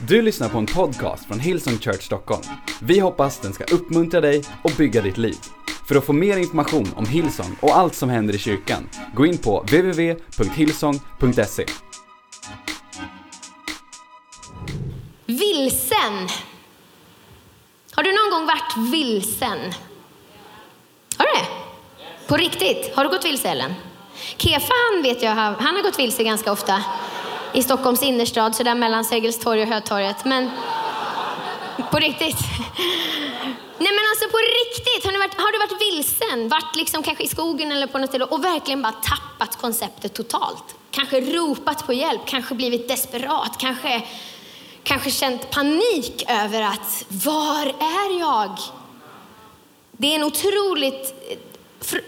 Du lyssnar på en podcast från Hillsong Church Stockholm. Vi hoppas den ska uppmuntra dig och bygga ditt liv. För att få mer information om Hillsong och allt som händer i kyrkan, gå in på www.hillsong.se. Vilsen. Har du någon gång varit vilsen? Har du det? På riktigt? Har du gått vilse Ellen? Kefa han vet jag, han har gått vilse ganska ofta i Stockholms innerstad, så där mellan Sergels torg och Hötorget. Men på riktigt. Nej men alltså på riktigt, har, ni varit, har du varit vilsen? Varit liksom kanske i skogen eller på något ställe och verkligen bara tappat konceptet totalt? Kanske ropat på hjälp, kanske blivit desperat, kanske, kanske känt panik över att var är jag? Det är en otroligt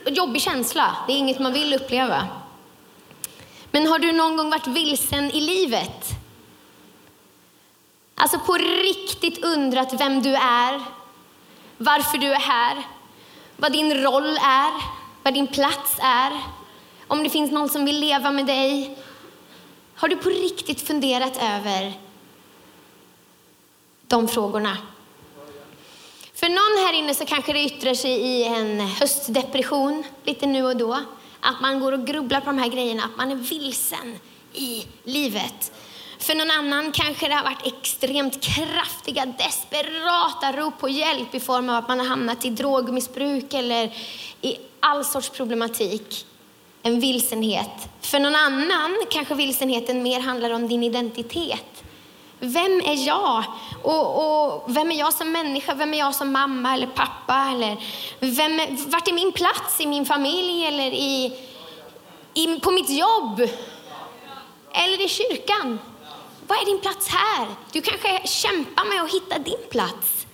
jobbig känsla. Det är inget man vill uppleva. Men har du någon gång varit vilsen i livet? Alltså på riktigt undrat vem du är, varför du är här, vad din roll är, vad din plats är, om det finns någon som vill leva med dig. Har du på riktigt funderat över de frågorna? För någon här inne så kanske det yttrar sig i en höstdepression lite nu och då. Att man går och grubblar på de här grejerna, att man är vilsen i livet. För någon annan kanske det har varit extremt kraftiga, desperata rop på hjälp i form av att man har hamnat i drogmissbruk eller i all sorts problematik. En vilsenhet. För någon annan kanske vilsenheten mer handlar om din identitet. Vem är jag? Och, och, vem är jag som människa? Vem är jag som mamma eller pappa? Eller vem är, vart är min plats i min familj eller i, i, på mitt jobb? Eller i kyrkan? Vad är din plats här? Du kanske kämpar med att hitta din plats.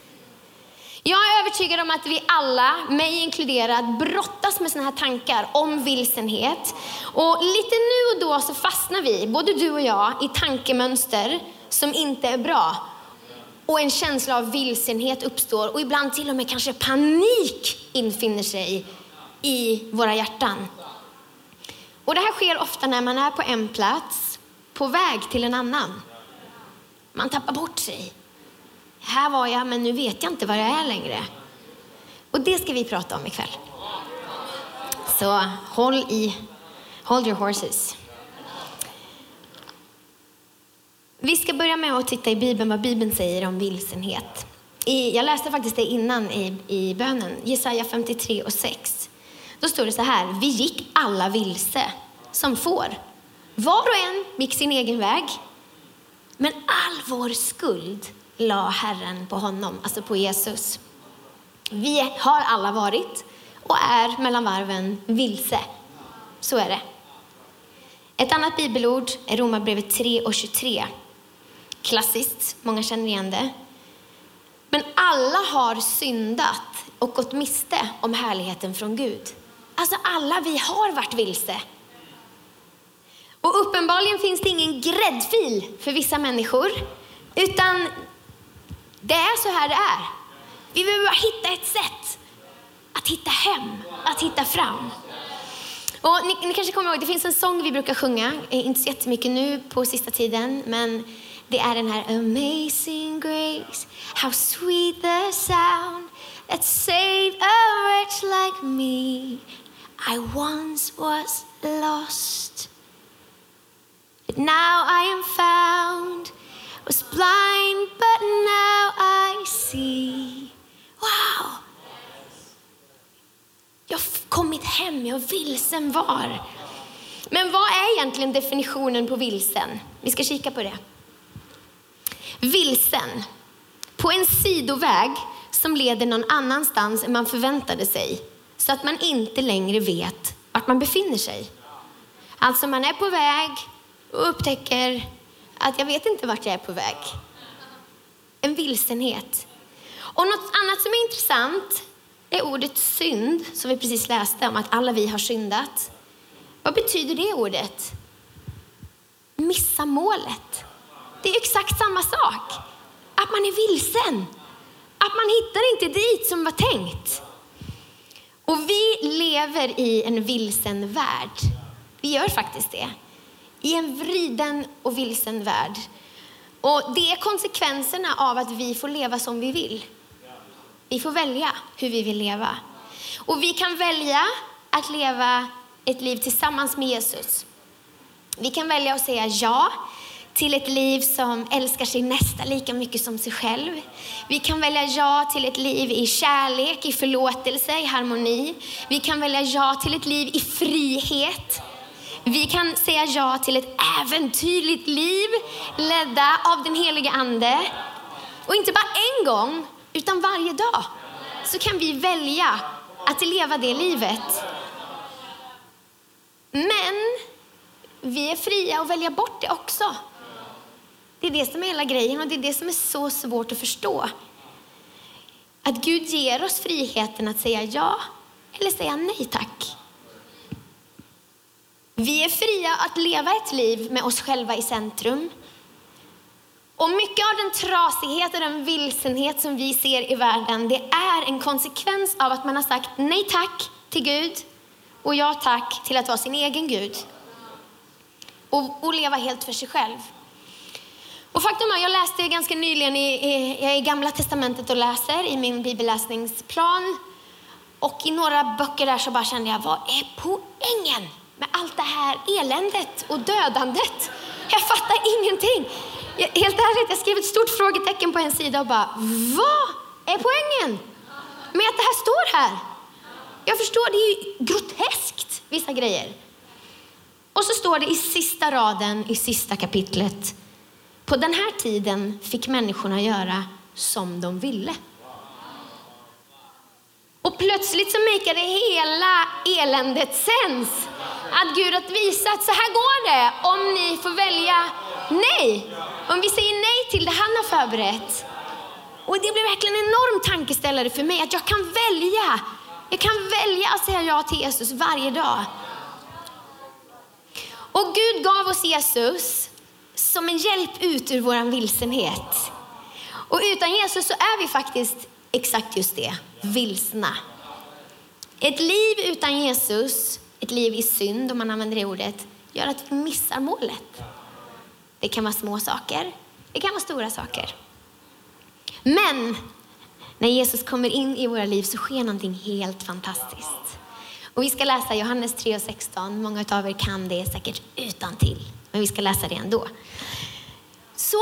Jag är övertygad om att vi alla, mig inkluderad, brottas med sådana här tankar om vilsenhet. Och lite nu och då så fastnar vi, både du och jag, i tankemönster som inte är bra. Och en känsla av vilsenhet uppstår och ibland till och med kanske panik infinner sig i våra hjärtan. Och det här sker ofta när man är på en plats på väg till en annan. Man tappar bort sig. Här var jag, men nu vet jag inte var jag är längre. Och det ska vi prata om ikväll. Så håll i, hold your horses. Vi ska börja med att titta i Bibeln vad Bibeln säger om vilsenhet. I, jag läste faktiskt det innan i, i bönen, Jesaja 53 och 6. Då står det så här, vi gick alla vilse som får. Var och en gick sin egen väg. Men all vår skuld la Herren på honom, alltså på Jesus. Vi har alla varit och är mellan varven vilse. Så är det. Ett annat bibelord är Romarbrevet 3 och 23 klassiskt, många känner igen det. Men alla har syndat och gått miste om härligheten från Gud. Alltså alla vi har varit vilse. Och uppenbarligen finns det ingen gräddfil för vissa människor, utan det är så här det är. Vi behöver bara hitta ett sätt att hitta hem, att hitta fram. Och ni, ni kanske kommer ihåg, det finns en sång vi brukar sjunga, eh, inte så jättemycket nu på sista tiden, men det är den här Amazing grace, how sweet the sound that saved a wretch like me. I once was lost, but now I am found. Was blind, but now I see. Wow! Jag har kommit hem, jag vilsen var. Men vad är egentligen definitionen på vilsen? Vi ska kika på det. Vilsen. På en sidoväg som leder någon annanstans än man förväntade sig. Så att man inte längre vet vart man befinner sig. Alltså man är på väg och upptäcker att jag vet inte vart jag är på väg. En vilsenhet. Och något annat som är intressant är ordet synd, som vi precis läste om, att alla vi har syndat. Vad betyder det ordet? Missa målet. Det är exakt samma sak. Att man är vilsen. Att man hittar inte dit som var tänkt. Och vi lever i en vilsen värld. Vi gör faktiskt det. I en vriden och vilsen värld. Och det är konsekvenserna av att vi får leva som vi vill. Vi får välja hur vi vill leva. Och vi kan välja att leva ett liv tillsammans med Jesus. Vi kan välja att säga ja till ett liv som älskar sin nästa lika mycket som sig själv. Vi kan välja ja till ett liv i kärlek, i förlåtelse, i harmoni. Vi kan välja ja till ett liv i frihet. Vi kan säga ja till ett äventyrligt liv ledda av den helige Ande. Och inte bara en gång, utan varje dag så kan vi välja att leva det livet. Men vi är fria att välja bort det också. Det är det som är hela grejen och det är det som är så svårt att förstå. Att Gud ger oss friheten att säga ja eller säga nej tack. Vi är fria att leva ett liv med oss själva i centrum. Och mycket av den trasighet och den vilsenhet som vi ser i världen, det är en konsekvens av att man har sagt nej tack till Gud och ja tack till att vara sin egen Gud. Och, och leva helt för sig själv. Och faktum är, jag läste ganska nyligen i, i, i Gamla Testamentet och läser i min bibelläsningsplan. Och i några böcker där så bara kände jag, vad är poängen med allt det här eländet och dödandet? Jag fattar ingenting. Jag, helt ärligt, jag skrev ett stort frågetecken på en sida och bara, vad är poängen med att det här står här? Jag förstår, det är ju groteskt, vissa grejer. Och så står det i sista raden i sista kapitlet, på den här tiden fick människorna göra som de ville. Och plötsligt så makade hela eländet sens. Att Gud har visat, så här går det om ni får välja nej. Om vi säger nej till det han har förberett. Och det blev verkligen en enorm tankeställare för mig, att jag kan välja. Jag kan välja att säga ja till Jesus varje dag. Och Gud gav oss Jesus som en hjälp ut ur vår vilsenhet. Och utan Jesus så är vi faktiskt exakt just det, vilsna. Ett liv utan Jesus, ett liv i synd om man använder det ordet, gör att vi missar målet. Det kan vara små saker, det kan vara stora saker. Men när Jesus kommer in i våra liv så sker någonting helt fantastiskt. Och vi ska läsa Johannes 3 och 16. Många av er kan det säkert utan till, men vi ska läsa det ändå. Så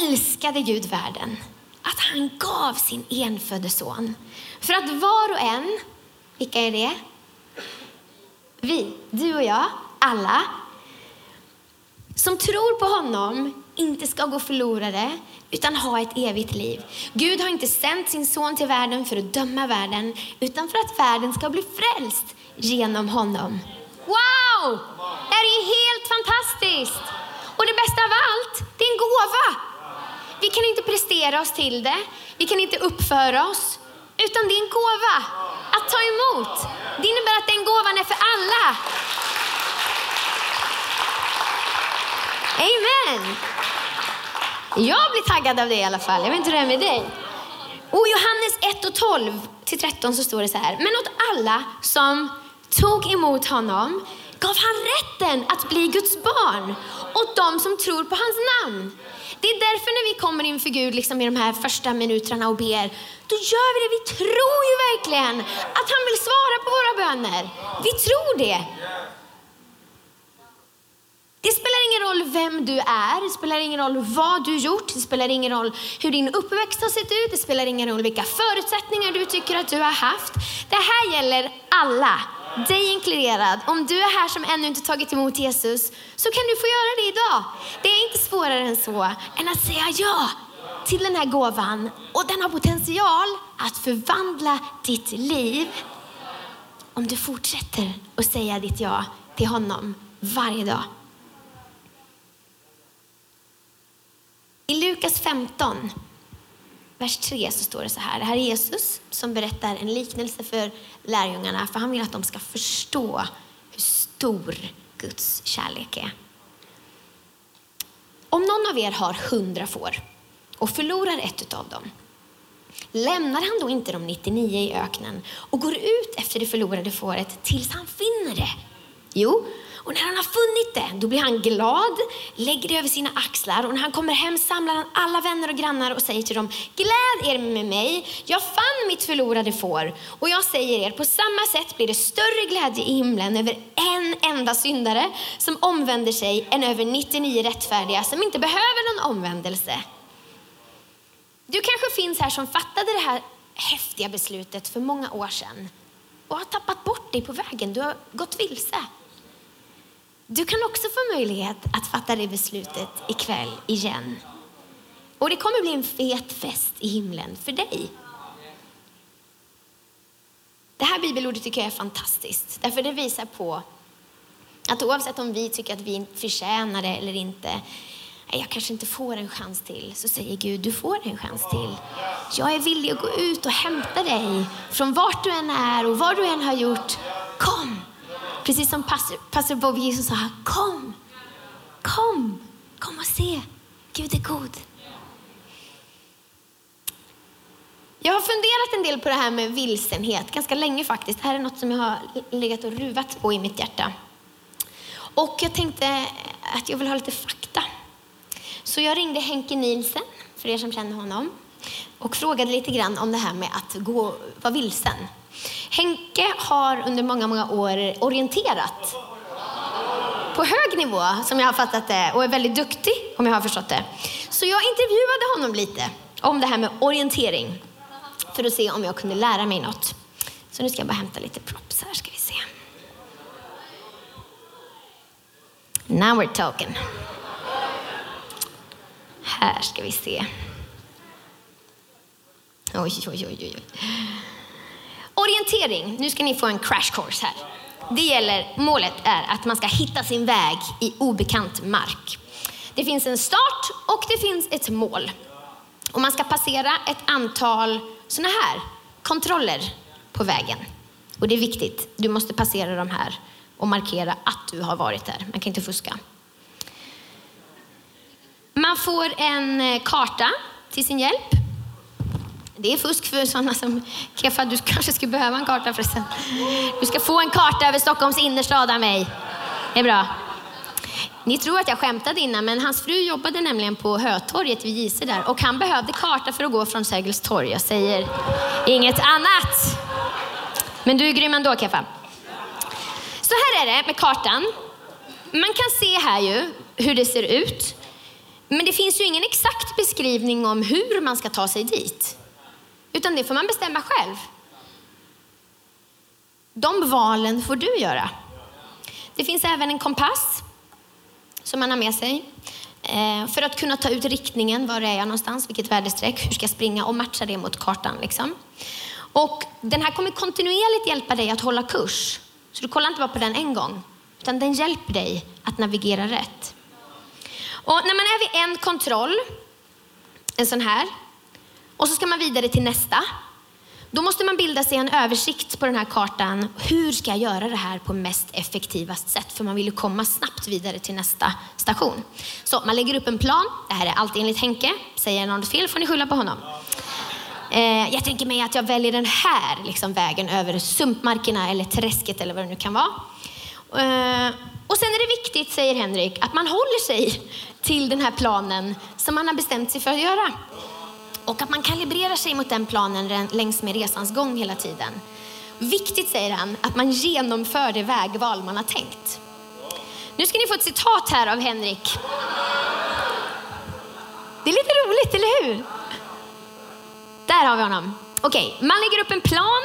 älskade Gud världen att han gav sin enfödde son. För att var och en, vilka är det? Vi, du och jag, alla, som tror på honom inte ska gå förlorade utan ha ett evigt liv. Gud har inte sänt sin son till världen för att döma världen utan för att världen ska bli frälst genom honom. Wow! Det är helt fantastiskt! Och det bästa av allt, det är en gåva. Vi kan inte prestera oss till det, vi kan inte uppföra oss, utan det är en gåva att ta emot. Det innebär att den gåvan är för alla. Amen. Jag blir taggad av det i alla fall. Jag vet inte hur det är med dig. Och Johannes 1 och 12 till 13 så står det så här. Men åt alla som tog emot honom gav han rätten att bli Guds barn åt dem som tror på hans namn. Det är därför när vi kommer inför Gud liksom i de här första minuterna och ber, då gör vi det. Vi tror ju verkligen att han vill svara på våra böner. Vi tror det. Det spelar ingen roll vem du är, det spelar ingen roll vad du gjort, det spelar ingen roll hur din uppväxt har sett ut, det spelar ingen roll vilka förutsättningar du tycker att du har haft. Det här gäller alla, dig inkluderad. Om du är här som ännu inte tagit emot Jesus så kan du få göra det idag. Det är inte svårare än så, än att säga ja till den här gåvan. Och den har potential att förvandla ditt liv om du fortsätter att säga ditt ja till honom varje dag. I Lukas 15, vers 3 så står det så här. Det här är Jesus som berättar en liknelse för lärjungarna för han vill att de ska förstå hur stor Guds kärlek är. Om någon av er har hundra får och förlorar ett av dem, lämnar han då inte de 99 i öknen och går ut efter det förlorade fåret tills han finner det? Jo, och när han har funnit det, då blir han glad, lägger det över sina axlar och när han kommer hem samlar han alla vänner och grannar och säger till dem, gläd er med mig, jag fann mitt förlorade får. Och jag säger er, på samma sätt blir det större glädje i himlen över en enda syndare som omvänder sig än över 99 rättfärdiga som inte behöver någon omvändelse. Du kanske finns här som fattade det här häftiga beslutet för många år sedan och har tappat bort dig på vägen. Du har gått vilse. Du kan också få möjlighet att fatta det beslutet ikväll igen. Och det kommer bli en fet fest i himlen för dig. Det här bibelordet tycker jag är fantastiskt, därför det visar på att oavsett om vi tycker att vi förtjänar det eller inte, jag kanske inte får en chans till, så säger Gud, du får en chans till. Jag är villig att gå ut och hämta dig från vart du än är och vad du än har gjort. Kom! Precis som pastor, pastor Bob Jesus sa, kom! Kom! Kom och se. Gud är god. Jag har funderat en del på det här med vilsenhet, ganska länge faktiskt. Det här är något som jag har legat och ruvat på i mitt hjärta. Och jag tänkte att jag vill ha lite fakta. Så jag ringde Henke Nielsen, för er som känner honom, och frågade lite grann om det här med att gå, vara vilsen. Henke har under många, många år orienterat på hög nivå, som jag har fattat det, och är väldigt duktig, om jag har förstått det. Så jag intervjuade honom lite om det här med orientering, för att se om jag kunde lära mig något. Så nu ska jag bara hämta lite props här, ska vi se. Now we're talking. Här ska vi se. Oj, oj, oj, oj. Orientering. Nu ska ni få en crash course här. Det gäller, målet är att man ska hitta sin väg i obekant mark. Det finns en start och det finns ett mål. Och man ska passera ett antal sådana här kontroller på vägen. Och det är viktigt. Du måste passera de här och markera att du har varit där. Man kan inte fuska. Man får en eh, karta till sin hjälp. Det är fusk för sådana som Kefa, du kanske skulle behöva en karta förresten. Du ska få en karta över Stockholms innerstad av mig. Det är bra. Ni tror att jag skämtade innan, men hans fru jobbade nämligen på Hötorget vid Gise där och han behövde karta för att gå från Sergels torg. Jag säger inget annat. Men du är grym ändå, Kefa. Så här är det med kartan. Man kan se här ju hur det ser ut. Men det finns ju ingen exakt beskrivning om hur man ska ta sig dit. Utan det får man bestämma själv. De valen får du göra. Det finns även en kompass som man har med sig eh, för att kunna ta ut riktningen. Var är jag någonstans? Vilket väderstreck? Hur ska jag springa? Och matcha det mot kartan. Liksom. Och den här kommer kontinuerligt hjälpa dig att hålla kurs. Så du kollar inte bara på den en gång, utan den hjälper dig att navigera rätt. Och när man är vid en kontroll, en sån här, och så ska man vidare till nästa. Då måste man bilda sig en översikt på den här kartan. Hur ska jag göra det här på mest effektivast sätt? För man vill ju komma snabbt vidare till nästa station. Så man lägger upp en plan. Det här är allt enligt Henke. Säger jag något fel får ni skylla på honom. Eh, jag tänker mig att jag väljer den här liksom, vägen över sumpmarkerna eller träsket eller vad det nu kan vara. Eh, och sen är det viktigt, säger Henrik, att man håller sig till den här planen som man har bestämt sig för att göra. Och att man kalibrerar sig mot den planen längs med resans gång hela tiden. Viktigt, säger han, att man genomför det vägval man har tänkt. Nu ska ni få ett citat här av Henrik. Det är lite roligt, eller hur? Där har vi honom. Okej, okay, man lägger upp en plan,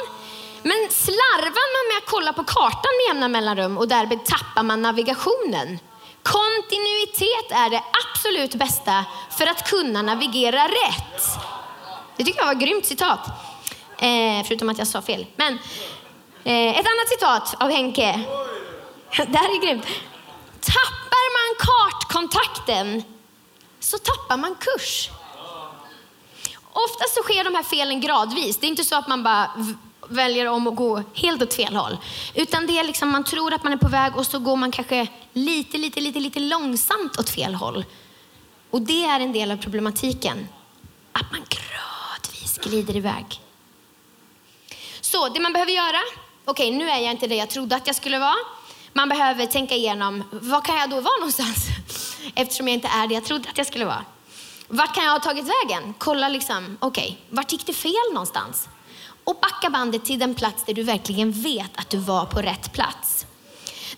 men slarvar man med att kolla på kartan med jämna mellanrum och därmed tappar man navigationen. Kontinuitet är det absolut bästa för att kunna navigera rätt. Det tycker jag var ett grymt citat. Eh, förutom att jag sa fel. Men eh, ett annat citat av Henke. Det här är grymt. Tappar man kartkontakten så tappar man kurs. Oftast så sker de här felen gradvis. Det är inte så att man bara väljer om att gå helt åt fel håll. Utan det är liksom man tror att man är på väg och så går man kanske lite, lite, lite, lite långsamt åt fel håll. Och det är en del av problematiken. Att man glider iväg. Så det man behöver göra, okej okay, nu är jag inte det jag trodde att jag skulle vara. Man behöver tänka igenom, var kan jag då vara någonstans? Eftersom jag inte är det jag trodde att jag skulle vara. Vart kan jag ha tagit vägen? Kolla liksom, okej, okay, vart gick det fel någonstans? Och backa bandet till den plats där du verkligen vet att du var på rätt plats.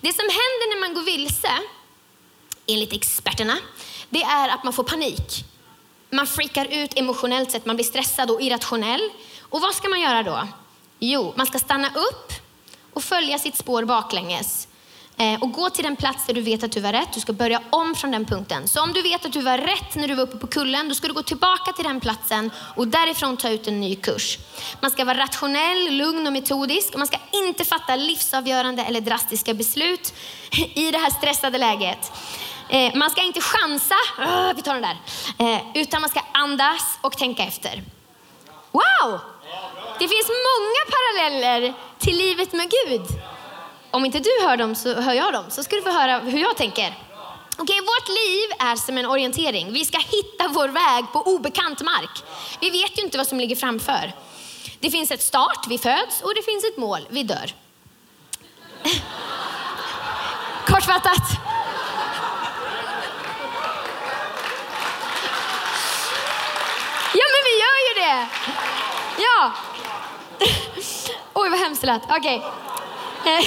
Det som händer när man går vilse, enligt experterna, det är att man får panik. Man freakar ut emotionellt sett, man blir stressad och irrationell. Och vad ska man göra då? Jo, man ska stanna upp och följa sitt spår baklänges. Eh, och gå till den plats där du vet att du var rätt. Du ska börja om från den punkten. Så om du vet att du var rätt när du var uppe på kullen, då ska du gå tillbaka till den platsen och därifrån ta ut en ny kurs. Man ska vara rationell, lugn och metodisk. Och man ska inte fatta livsavgörande eller drastiska beslut i det här stressade läget. Eh, man ska inte chansa, ah, vi tar den där, eh, utan man ska andas och tänka efter. Wow! Det finns många paralleller till livet med Gud. Om inte du hör dem så hör jag dem, så ska du få höra hur jag tänker. Okej, vårt liv är som en orientering. Vi ska hitta vår väg på obekant mark. Vi vet ju inte vad som ligger framför. Det finns ett start, vi föds, och det finns ett mål, vi dör. Kortfattat. Ja, men vi gör ju det. Ja. Oj, vad hemskt det lät. Okej. Okay.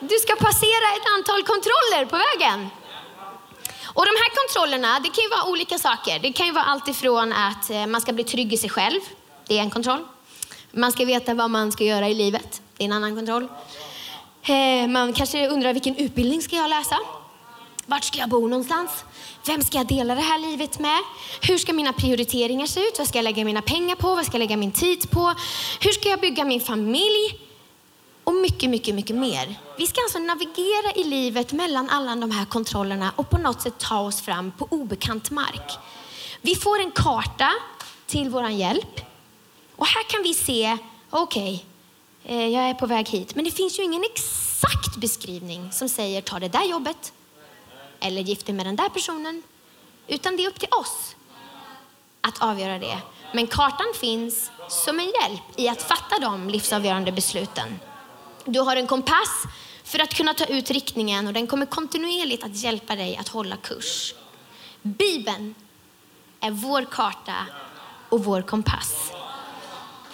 Du ska passera ett antal kontroller på vägen. Och de här kontrollerna, det kan ju vara olika saker. Det kan ju vara allt ifrån att eh, man ska bli trygg i sig själv. Det är en kontroll. Man ska veta vad man ska göra i livet. Det är en annan kontroll. Eh, man kanske undrar vilken utbildning ska jag läsa? Vart ska jag bo någonstans? Vem ska jag dela det här livet med? Hur ska mina prioriteringar se ut? Vad ska jag lägga mina pengar på? Vad ska jag lägga min tid på? Hur ska jag bygga min familj? Och mycket, mycket, mycket mer. Vi ska alltså navigera i livet mellan alla de här kontrollerna och på något sätt ta oss fram på obekant mark. Vi får en karta till vår hjälp. Och här kan vi se, okej, okay, jag är på väg hit. Men det finns ju ingen exakt beskrivning som säger ta det där jobbet, eller gift dig med den där personen. Utan det är upp till oss att avgöra det. Men kartan finns som en hjälp i att fatta de livsavgörande besluten. Du har en kompass för att kunna ta ut riktningen och den kommer kontinuerligt att hjälpa dig att hålla kurs. Bibeln är vår karta och vår kompass.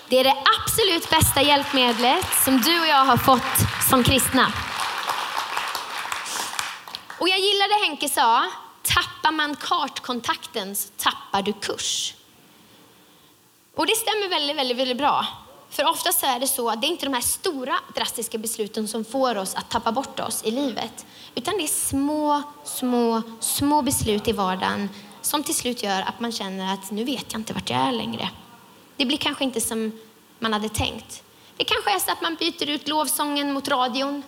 Det är det absolut bästa hjälpmedlet som du och jag har fått som kristna. Och jag gillar det Henke sa, tappar man kartkontakten så tappar du kurs. Och det stämmer väldigt, väldigt, väldigt bra. För oftast är det så att det är inte de här stora drastiska besluten som får oss att tappa bort oss i livet. Utan det är små, små, små beslut i vardagen som till slut gör att man känner att nu vet jag inte vart jag är längre. Det blir kanske inte som man hade tänkt. Det kanske är så att man byter ut lovsången mot radion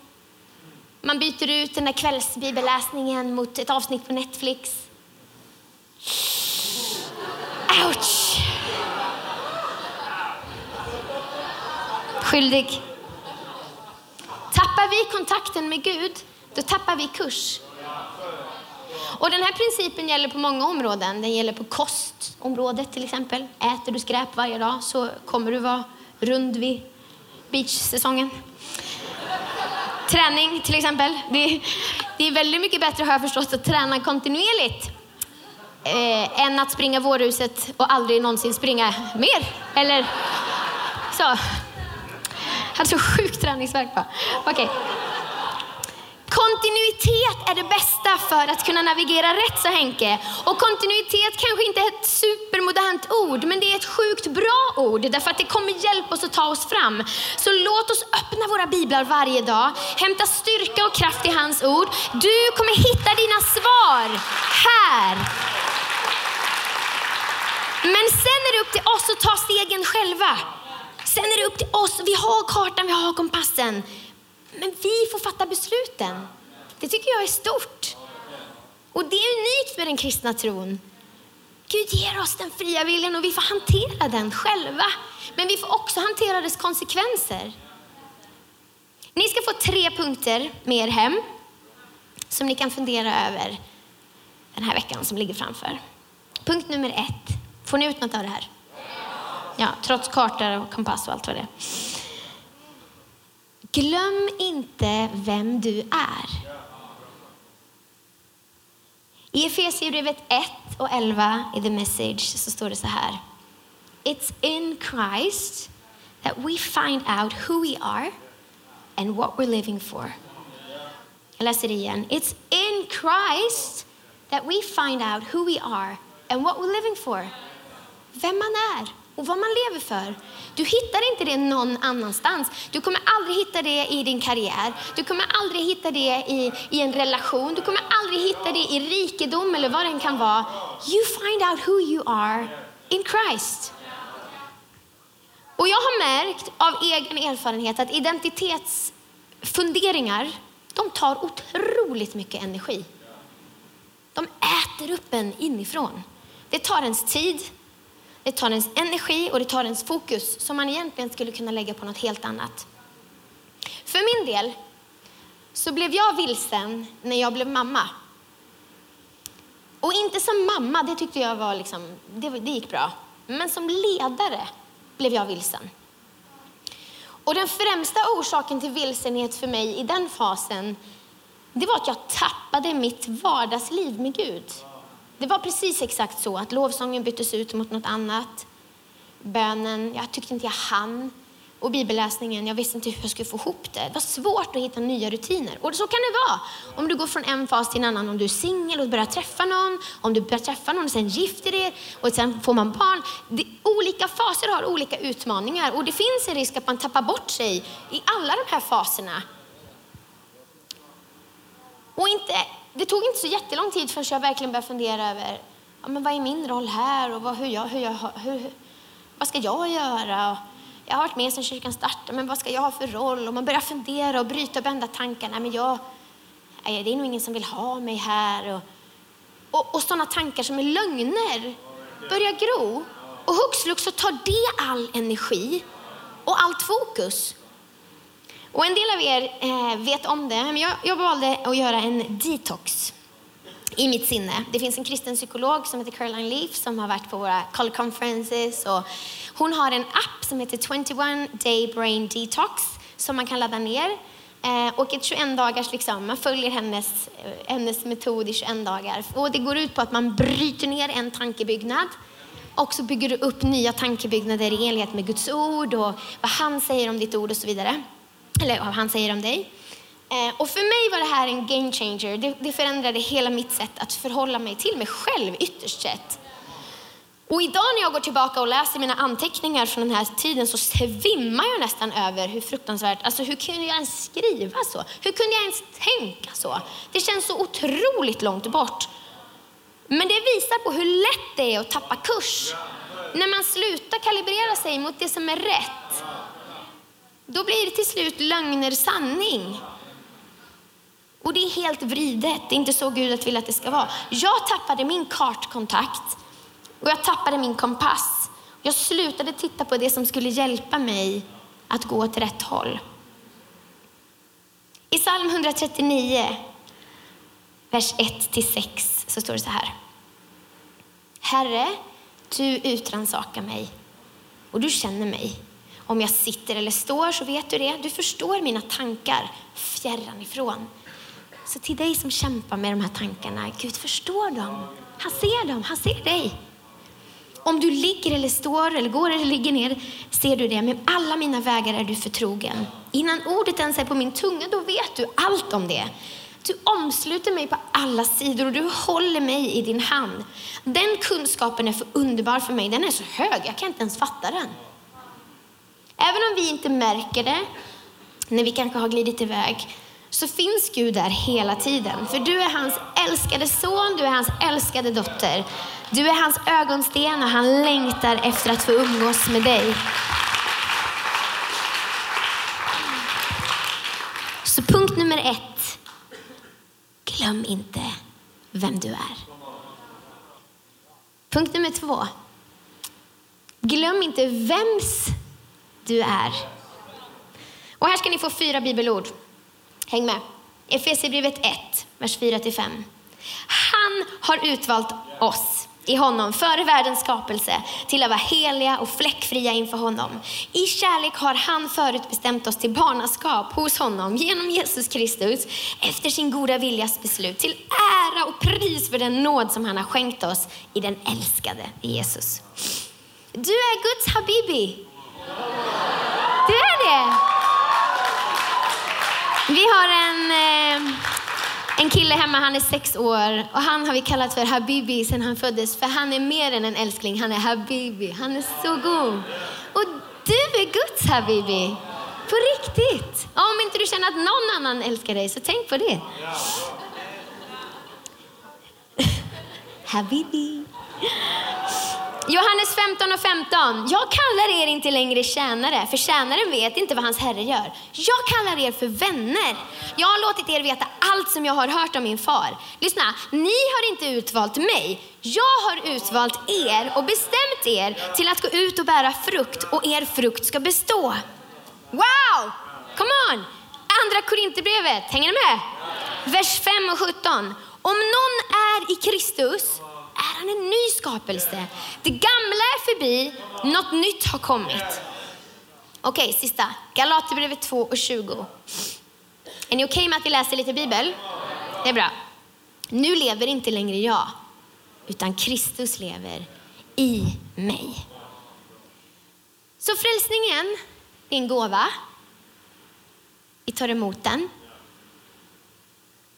man byter ut den där kvällsbibelläsningen mot ett avsnitt på Netflix. Ouch! Skyldig. Tappar vi kontakten med Gud, då tappar vi kurs. Och den här principen gäller på många områden. Den gäller på kostområdet till exempel. Äter du skräp varje dag så kommer du vara rund vid beachsäsongen. Träning till exempel. Det, det är väldigt mycket bättre har jag förstått att träna kontinuerligt eh, än att springa vårhuset och aldrig någonsin springa mer. Eller så. Jag hade så sjuk träningsvärk Okej. Okay. Kontinuitet är det bästa för att kunna navigera rätt, sa Henke. Och kontinuitet kanske inte är ett supermodernt ord, men det är ett sjukt bra ord därför att det kommer hjälpa oss att ta oss fram. Så låt oss öppna våra biblar varje dag, hämta styrka och kraft i hans ord. Du kommer hitta dina svar här. Men sen är det upp till oss att ta stegen själva. Sen är det upp till oss. Vi har kartan, vi har kompassen. Men vi får fatta besluten. Det tycker jag är stort. Och det är unikt med den kristna tron. Gud ger oss den fria viljan och vi får hantera den själva. Men vi får också hantera dess konsekvenser. Ni ska få tre punkter med er hem som ni kan fundera över den här veckan som ligger framför. Punkt nummer ett. Får ni ut något av det här? Ja, trots kartor och kompass och allt vad det är. Glöm inte vem du är. I Efesierbrevet 1 och 11 i The Message så står det så här. It's in Christ that we find out who we are and what we're living for. Jag läser det igen. It's in Christ that we find out who we are and what we're living for. Vem man är och vad man lever för. Du hittar inte det någon annanstans. Du kommer aldrig hitta det i din karriär. Du kommer aldrig hitta det i, i en relation. Du kommer aldrig hitta det i rikedom eller vad det kan vara. You find out who you are in Christ. Och jag har märkt av egen erfarenhet att identitetsfunderingar, de tar otroligt mycket energi. De äter upp en inifrån. Det tar ens tid, det tar ens energi och det tar ens fokus som man egentligen skulle kunna lägga på något helt annat. För min del så blev jag vilsen när jag blev mamma. Och inte som mamma, det tyckte jag var liksom, det, det gick bra. Men som ledare blev jag vilsen. Och den främsta orsaken till vilsenhet för mig i den fasen, det var att jag tappade mitt vardagsliv med Gud. Det var precis exakt så att lovsången byttes ut mot något annat. Bönen, jag tyckte inte jag hann. Och bibelläsningen, jag visste inte hur jag skulle få ihop det. Det var svårt att hitta nya rutiner. Och så kan det vara om du går från en fas till en annan. Om du är singel och börjar träffa någon, om du börjar träffa någon och sen gifter er och sen får man barn. Det, olika faser har olika utmaningar och det finns en risk att man tappar bort sig i alla de här faserna. Och inte det tog inte så jättelång tid förrän jag verkligen började fundera över ja, men vad är min roll här och vad, hur jag, hur jag, hur, vad ska jag göra? jag har varit med sedan kyrkan startade, men vad ska jag ha för roll? Och man börjar fundera och bryta och bända tankarna. Men jag, det är nog ingen som vill ha mig här. Och, och, och sådana tankar som är lögner börjar gro. Och hux flux så tar det all energi och allt fokus. Och en del av er eh, vet om det, men jag, jag valde att göra en detox i mitt sinne. Det finns en kristen psykolog som heter Caroline Leaf som har varit på våra college conferences. Och hon har en app som heter 21 Day Brain Detox som man kan ladda ner. Eh, och ett 21 dagars, liksom, man följer hennes, eh, hennes metod i 21 dagar. Och det går ut på att man bryter ner en tankebyggnad och så bygger du upp nya tankebyggnader i enlighet med Guds ord och vad han säger om ditt ord och så vidare eller vad han säger om dig. Eh, och för mig var det här en game changer. Det, det förändrade hela mitt sätt att förhålla mig till mig själv ytterst sett. Och idag när jag går tillbaka och läser mina anteckningar från den här tiden så svimmar jag nästan över hur fruktansvärt, alltså hur kunde jag ens skriva så? Hur kunde jag ens tänka så? Det känns så otroligt långt bort. Men det visar på hur lätt det är att tappa kurs. När man slutar kalibrera sig mot det som är rätt då blir det till slut lögner sanning. Och det är helt vridet. Det är inte så Gud vill att det ska vara. Jag tappade min kartkontakt och jag tappade min kompass. Jag slutade titta på det som skulle hjälpa mig att gå åt rätt håll. I psalm 139, vers 1-6 så står det så här. Herre, du utransakar mig och du känner mig. Om jag sitter eller står så vet du det. Du förstår mina tankar fjärran ifrån. Så till dig som kämpar med de här tankarna, Gud förstår dem. Han ser dem, han ser dig. Om du ligger eller står eller går eller ligger ner ser du det. Med alla mina vägar är du förtrogen. Innan ordet ens är på min tunga, då vet du allt om det. Du omsluter mig på alla sidor och du håller mig i din hand. Den kunskapen är för underbar för mig. Den är så hög, jag kan inte ens fatta den. Även om vi inte märker det, när vi kanske har glidit iväg, så finns Gud där hela tiden. För du är hans älskade son, du är hans älskade dotter. Du är hans ögonsten och han längtar efter att få umgås med dig. Så punkt nummer ett. Glöm inte vem du är. Punkt nummer två. Glöm inte vems du är. Och här ska ni få fyra bibelord. Häng med. Efesierbrevet 1, vers 4-5. Han har utvalt oss i honom före världens skapelse till att vara heliga och fläckfria inför honom. I kärlek har han förutbestämt oss till barnaskap hos honom genom Jesus Kristus efter sin goda viljas beslut till ära och pris för den nåd som han har skänkt oss i den älskade Jesus. Du är Guds habibi. Det är det. Vi har en eh, en kille hemma, han är sex år och han har vi kallat för Habibi sedan han föddes. För han är mer än en älskling, han är Habibi. Han är så god. Och du är Guds Habibi. På riktigt. Om inte du känner att någon annan älskar dig, så tänk på det. Habibi. Johannes 15 och 15. Jag kallar er inte längre tjänare, för tjänaren vet inte vad hans herre gör. Jag kallar er för vänner. Jag har låtit er veta allt som jag har hört om min far. Lyssna, ni har inte utvalt mig. Jag har utvalt er och bestämt er till att gå ut och bära frukt och er frukt ska bestå. Wow! Come on! Andra Korinthierbrevet, hänger ni med? Vers 5 och 17. Om någon är i Kristus är han en ny skapelse. Det gamla är förbi, något nytt har kommit. Okej, okay, sista. Galaterbrevet 2 och 20. Är ni okej okay med att vi läser lite bibel? Det är bra. Nu lever inte längre jag, utan Kristus lever i mig. Så frälsningen är en gåva. Vi tar emot den.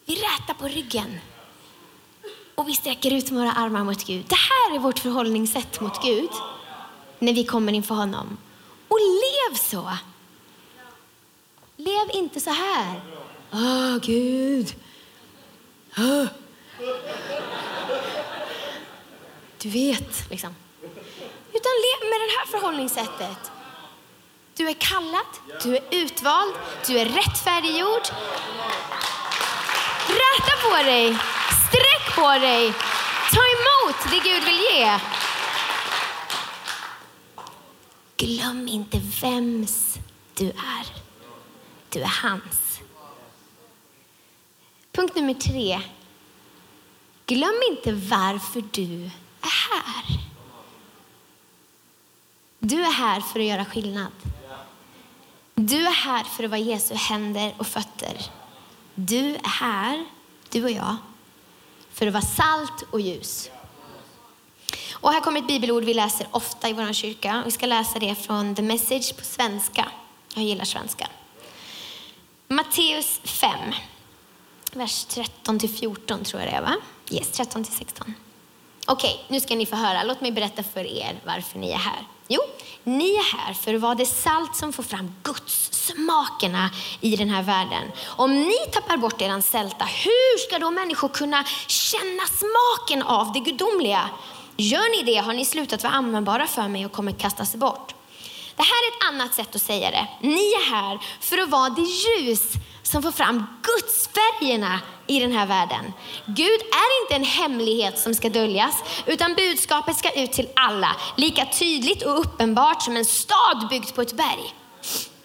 Vi rätar på ryggen och vi sträcker ut våra armar mot Gud. Det här är vårt förhållningssätt mot Gud när vi kommer inför honom. Och lev så. Lev inte så här. Åh, oh, Gud. Oh. Du vet, liksom. Utan lev med det här förhållningssättet. Du är kallad, du är utvald, du är rättfärdiggjord. Räta på dig Sträck på dig. Ta emot det Gud vill ge. Glöm inte vems du är. Du är hans. Punkt nummer tre. Glöm inte varför du är här. Du är här för att göra skillnad. Du är här för att vara Jesu händer och fötter. Du är här, du och jag, för att vara salt och ljus. Och här kommer ett bibelord vi läser ofta i vår kyrka. Vi ska läsa det från The Message på svenska. Jag gillar svenska. Matteus 5, vers 13-14 tror jag det är va? Yes, 13-16. Okej, okay, nu ska ni få höra. Låt mig berätta för er varför ni är här. Jo, ni är här för att vara det salt som får fram Guds smakerna i den här världen. Om ni tappar bort er sälta, hur ska då människor kunna känna smaken av det gudomliga? Gör ni det har ni slutat vara användbara för mig och kommer kastas bort. Det här är ett annat sätt att säga det. Ni är här för att vara det ljus som får fram gudsfärgerna i den här världen. Gud är inte en hemlighet som ska döljas, utan budskapet ska ut till alla, lika tydligt och uppenbart som en stad byggd på ett berg.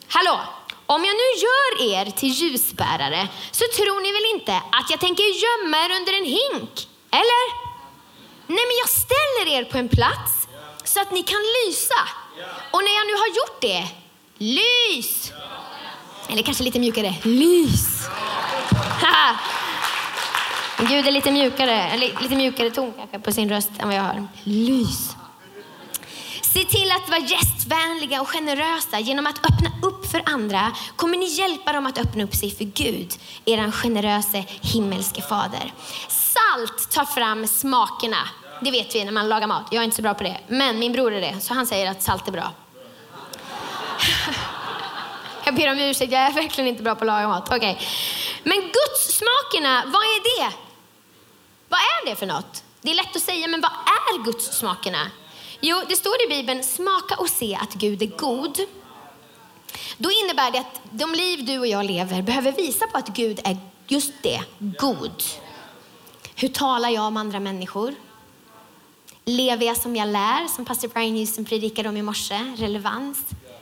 Hallå, om jag nu gör er till ljusbärare så tror ni väl inte att jag tänker gömma er under en hink? Eller? Nej, men jag ställer er på en plats så att ni kan lysa. Och när jag nu har gjort det, lys! Eller kanske lite mjukare, lys! Gud är lite mjukare, eller lite mjukare ton kanske på sin röst än vad jag har. Lys. Se till att vara gästvänliga och generösa. Genom att öppna upp för andra kommer ni hjälpa dem att öppna upp sig för Gud, er generöse himmelske fader. Salt tar fram smakerna. Det vet vi när man lagar mat. Jag är inte så bra på det, men min bror är det, så han säger att salt är bra. Jag ber om ursäkt, jag är verkligen inte bra på att laga mat. Okay. Men Guds smakerna, vad är det? Vad är det för något? Det är lätt att säga, men vad är Guds smakerna? Jo, det står i Bibeln, smaka och se att Gud är god. Då innebär det att de liv du och jag lever behöver visa på att Gud är just det, god. Hur talar jag om andra människor? Lever jag som jag lär, som pastor Brian Houston predikade om i morse? Relevans.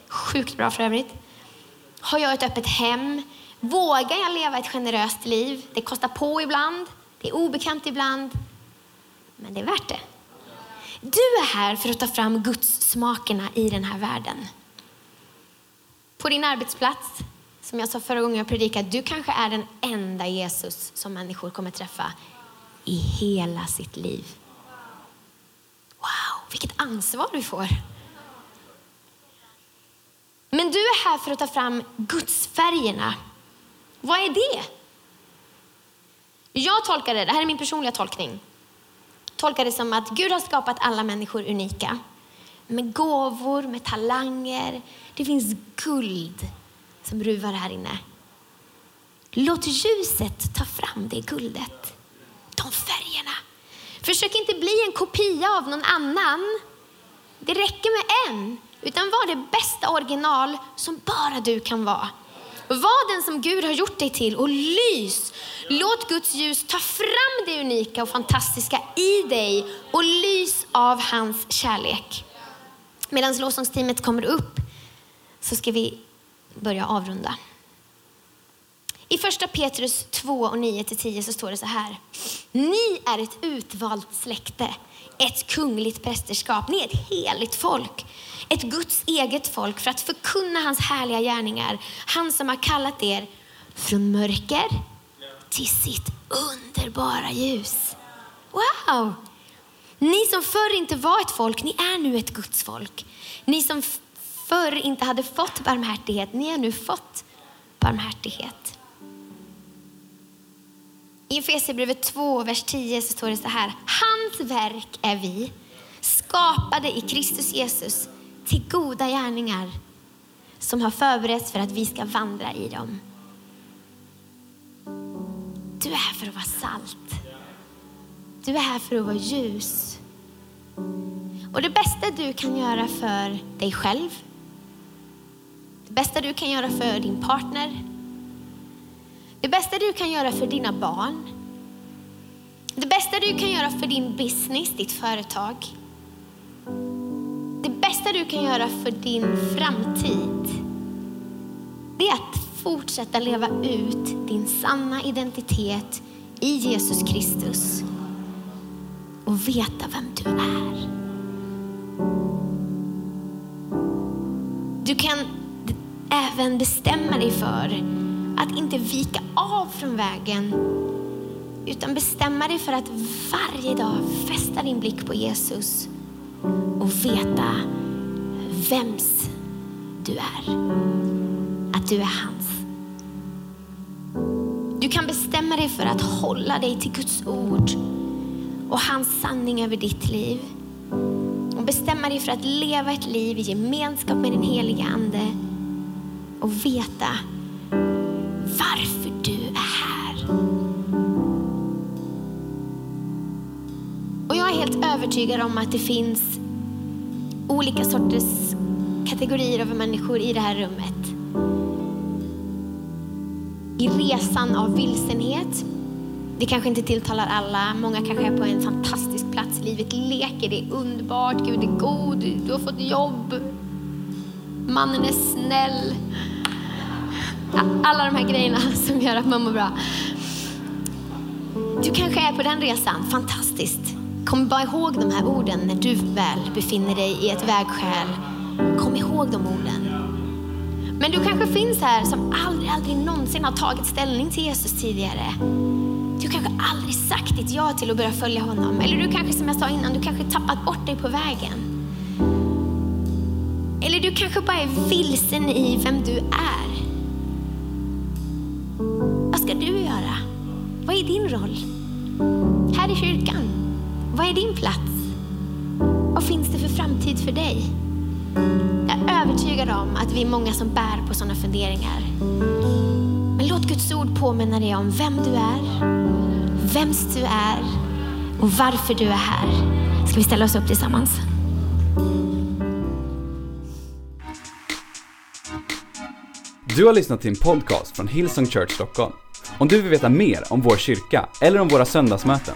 Sjukt bra för övrigt. Har jag ett öppet hem? Vågar jag leva ett generöst liv? Det kostar på ibland, det är obekant ibland, men det är värt det. Du är här för att ta fram Guds smakerna i den här världen. På din arbetsplats, som jag sa förra gången jag predikade, du kanske är den enda Jesus som människor kommer träffa i hela sitt liv. Wow, vilket ansvar du får. Men du är här för att ta fram gudsfärgerna. Vad är det? Jag tolkar det, det här är min personliga tolkning, tolkar det som att Gud har skapat alla människor unika. Med gåvor, med talanger. Det finns guld som ruvar här inne. Låt ljuset ta fram det guldet, de färgerna. Försök inte bli en kopia av någon annan. Det räcker med en. Utan var det bästa original som bara du kan vara. Var den som Gud har gjort dig till och lys. Låt Guds ljus ta fram det unika och fantastiska i dig och lys av hans kärlek. Medan lovsångsteamet kommer upp så ska vi börja avrunda. I första Petrus 2 och 9-10 så står det så här. Ni är ett utvalt släkte, ett kungligt prästerskap, ni är ett heligt folk ett Guds eget folk för att förkunna hans härliga gärningar. Han som har kallat er från mörker till sitt underbara ljus. Wow! Ni som förr inte var ett folk, ni är nu ett Guds folk. Ni som förr inte hade fått barmhärtighet, ni har nu fått barmhärtighet. I Efesierbrevet 2, vers 10 så står det så här. Hans verk är vi, skapade i Kristus Jesus till goda gärningar som har förberetts för att vi ska vandra i dem. Du är här för att vara salt. Du är här för att vara ljus. Och det bästa du kan göra för dig själv, det bästa du kan göra för din partner, det bästa du kan göra för dina barn, det bästa du kan göra för din business, ditt företag, det bästa du kan göra för din framtid, det är att fortsätta leva ut din sanna identitet i Jesus Kristus och veta vem du är. Du kan även bestämma dig för att inte vika av från vägen utan bestämma dig för att varje dag fästa din blick på Jesus och veta vems du är. Att du är hans. Du kan bestämma dig för att hålla dig till Guds ord och hans sanning över ditt liv. Och bestämma dig för att leva ett liv i gemenskap med den heliga Ande och veta övertygad om att det finns olika sorters kategorier av människor i det här rummet. I resan av vilsenhet. Det kanske inte tilltalar alla. Många kanske är på en fantastisk plats. Livet leker, det är underbart, Gud är god, du har fått jobb. Mannen är snäll. Alla de här grejerna som gör att man mår bra. Du kanske är på den resan, fantastiskt. Kom bara ihåg de här orden när du väl befinner dig i ett vägskäl. Kom ihåg de orden. Men du kanske finns här som aldrig, aldrig någonsin har tagit ställning till Jesus tidigare. Du kanske aldrig sagt ditt ja till att börja följa honom. Eller du kanske, som jag sa innan, du kanske tappat bort dig på vägen. Eller du kanske bara är vilsen i vem du är. Vad ska du göra? Vad är din roll? Här i kyrkan? Vad är din plats? Vad finns det för framtid för dig? Jag är övertygad om att vi är många som bär på sådana funderingar. Men låt Guds ord påminna dig om vem du är, vems du är och varför du är här. Ska vi ställa oss upp tillsammans? Du har lyssnat till en podcast från Hillsong Church Stockholm. Om du vill veta mer om vår kyrka eller om våra söndagsmöten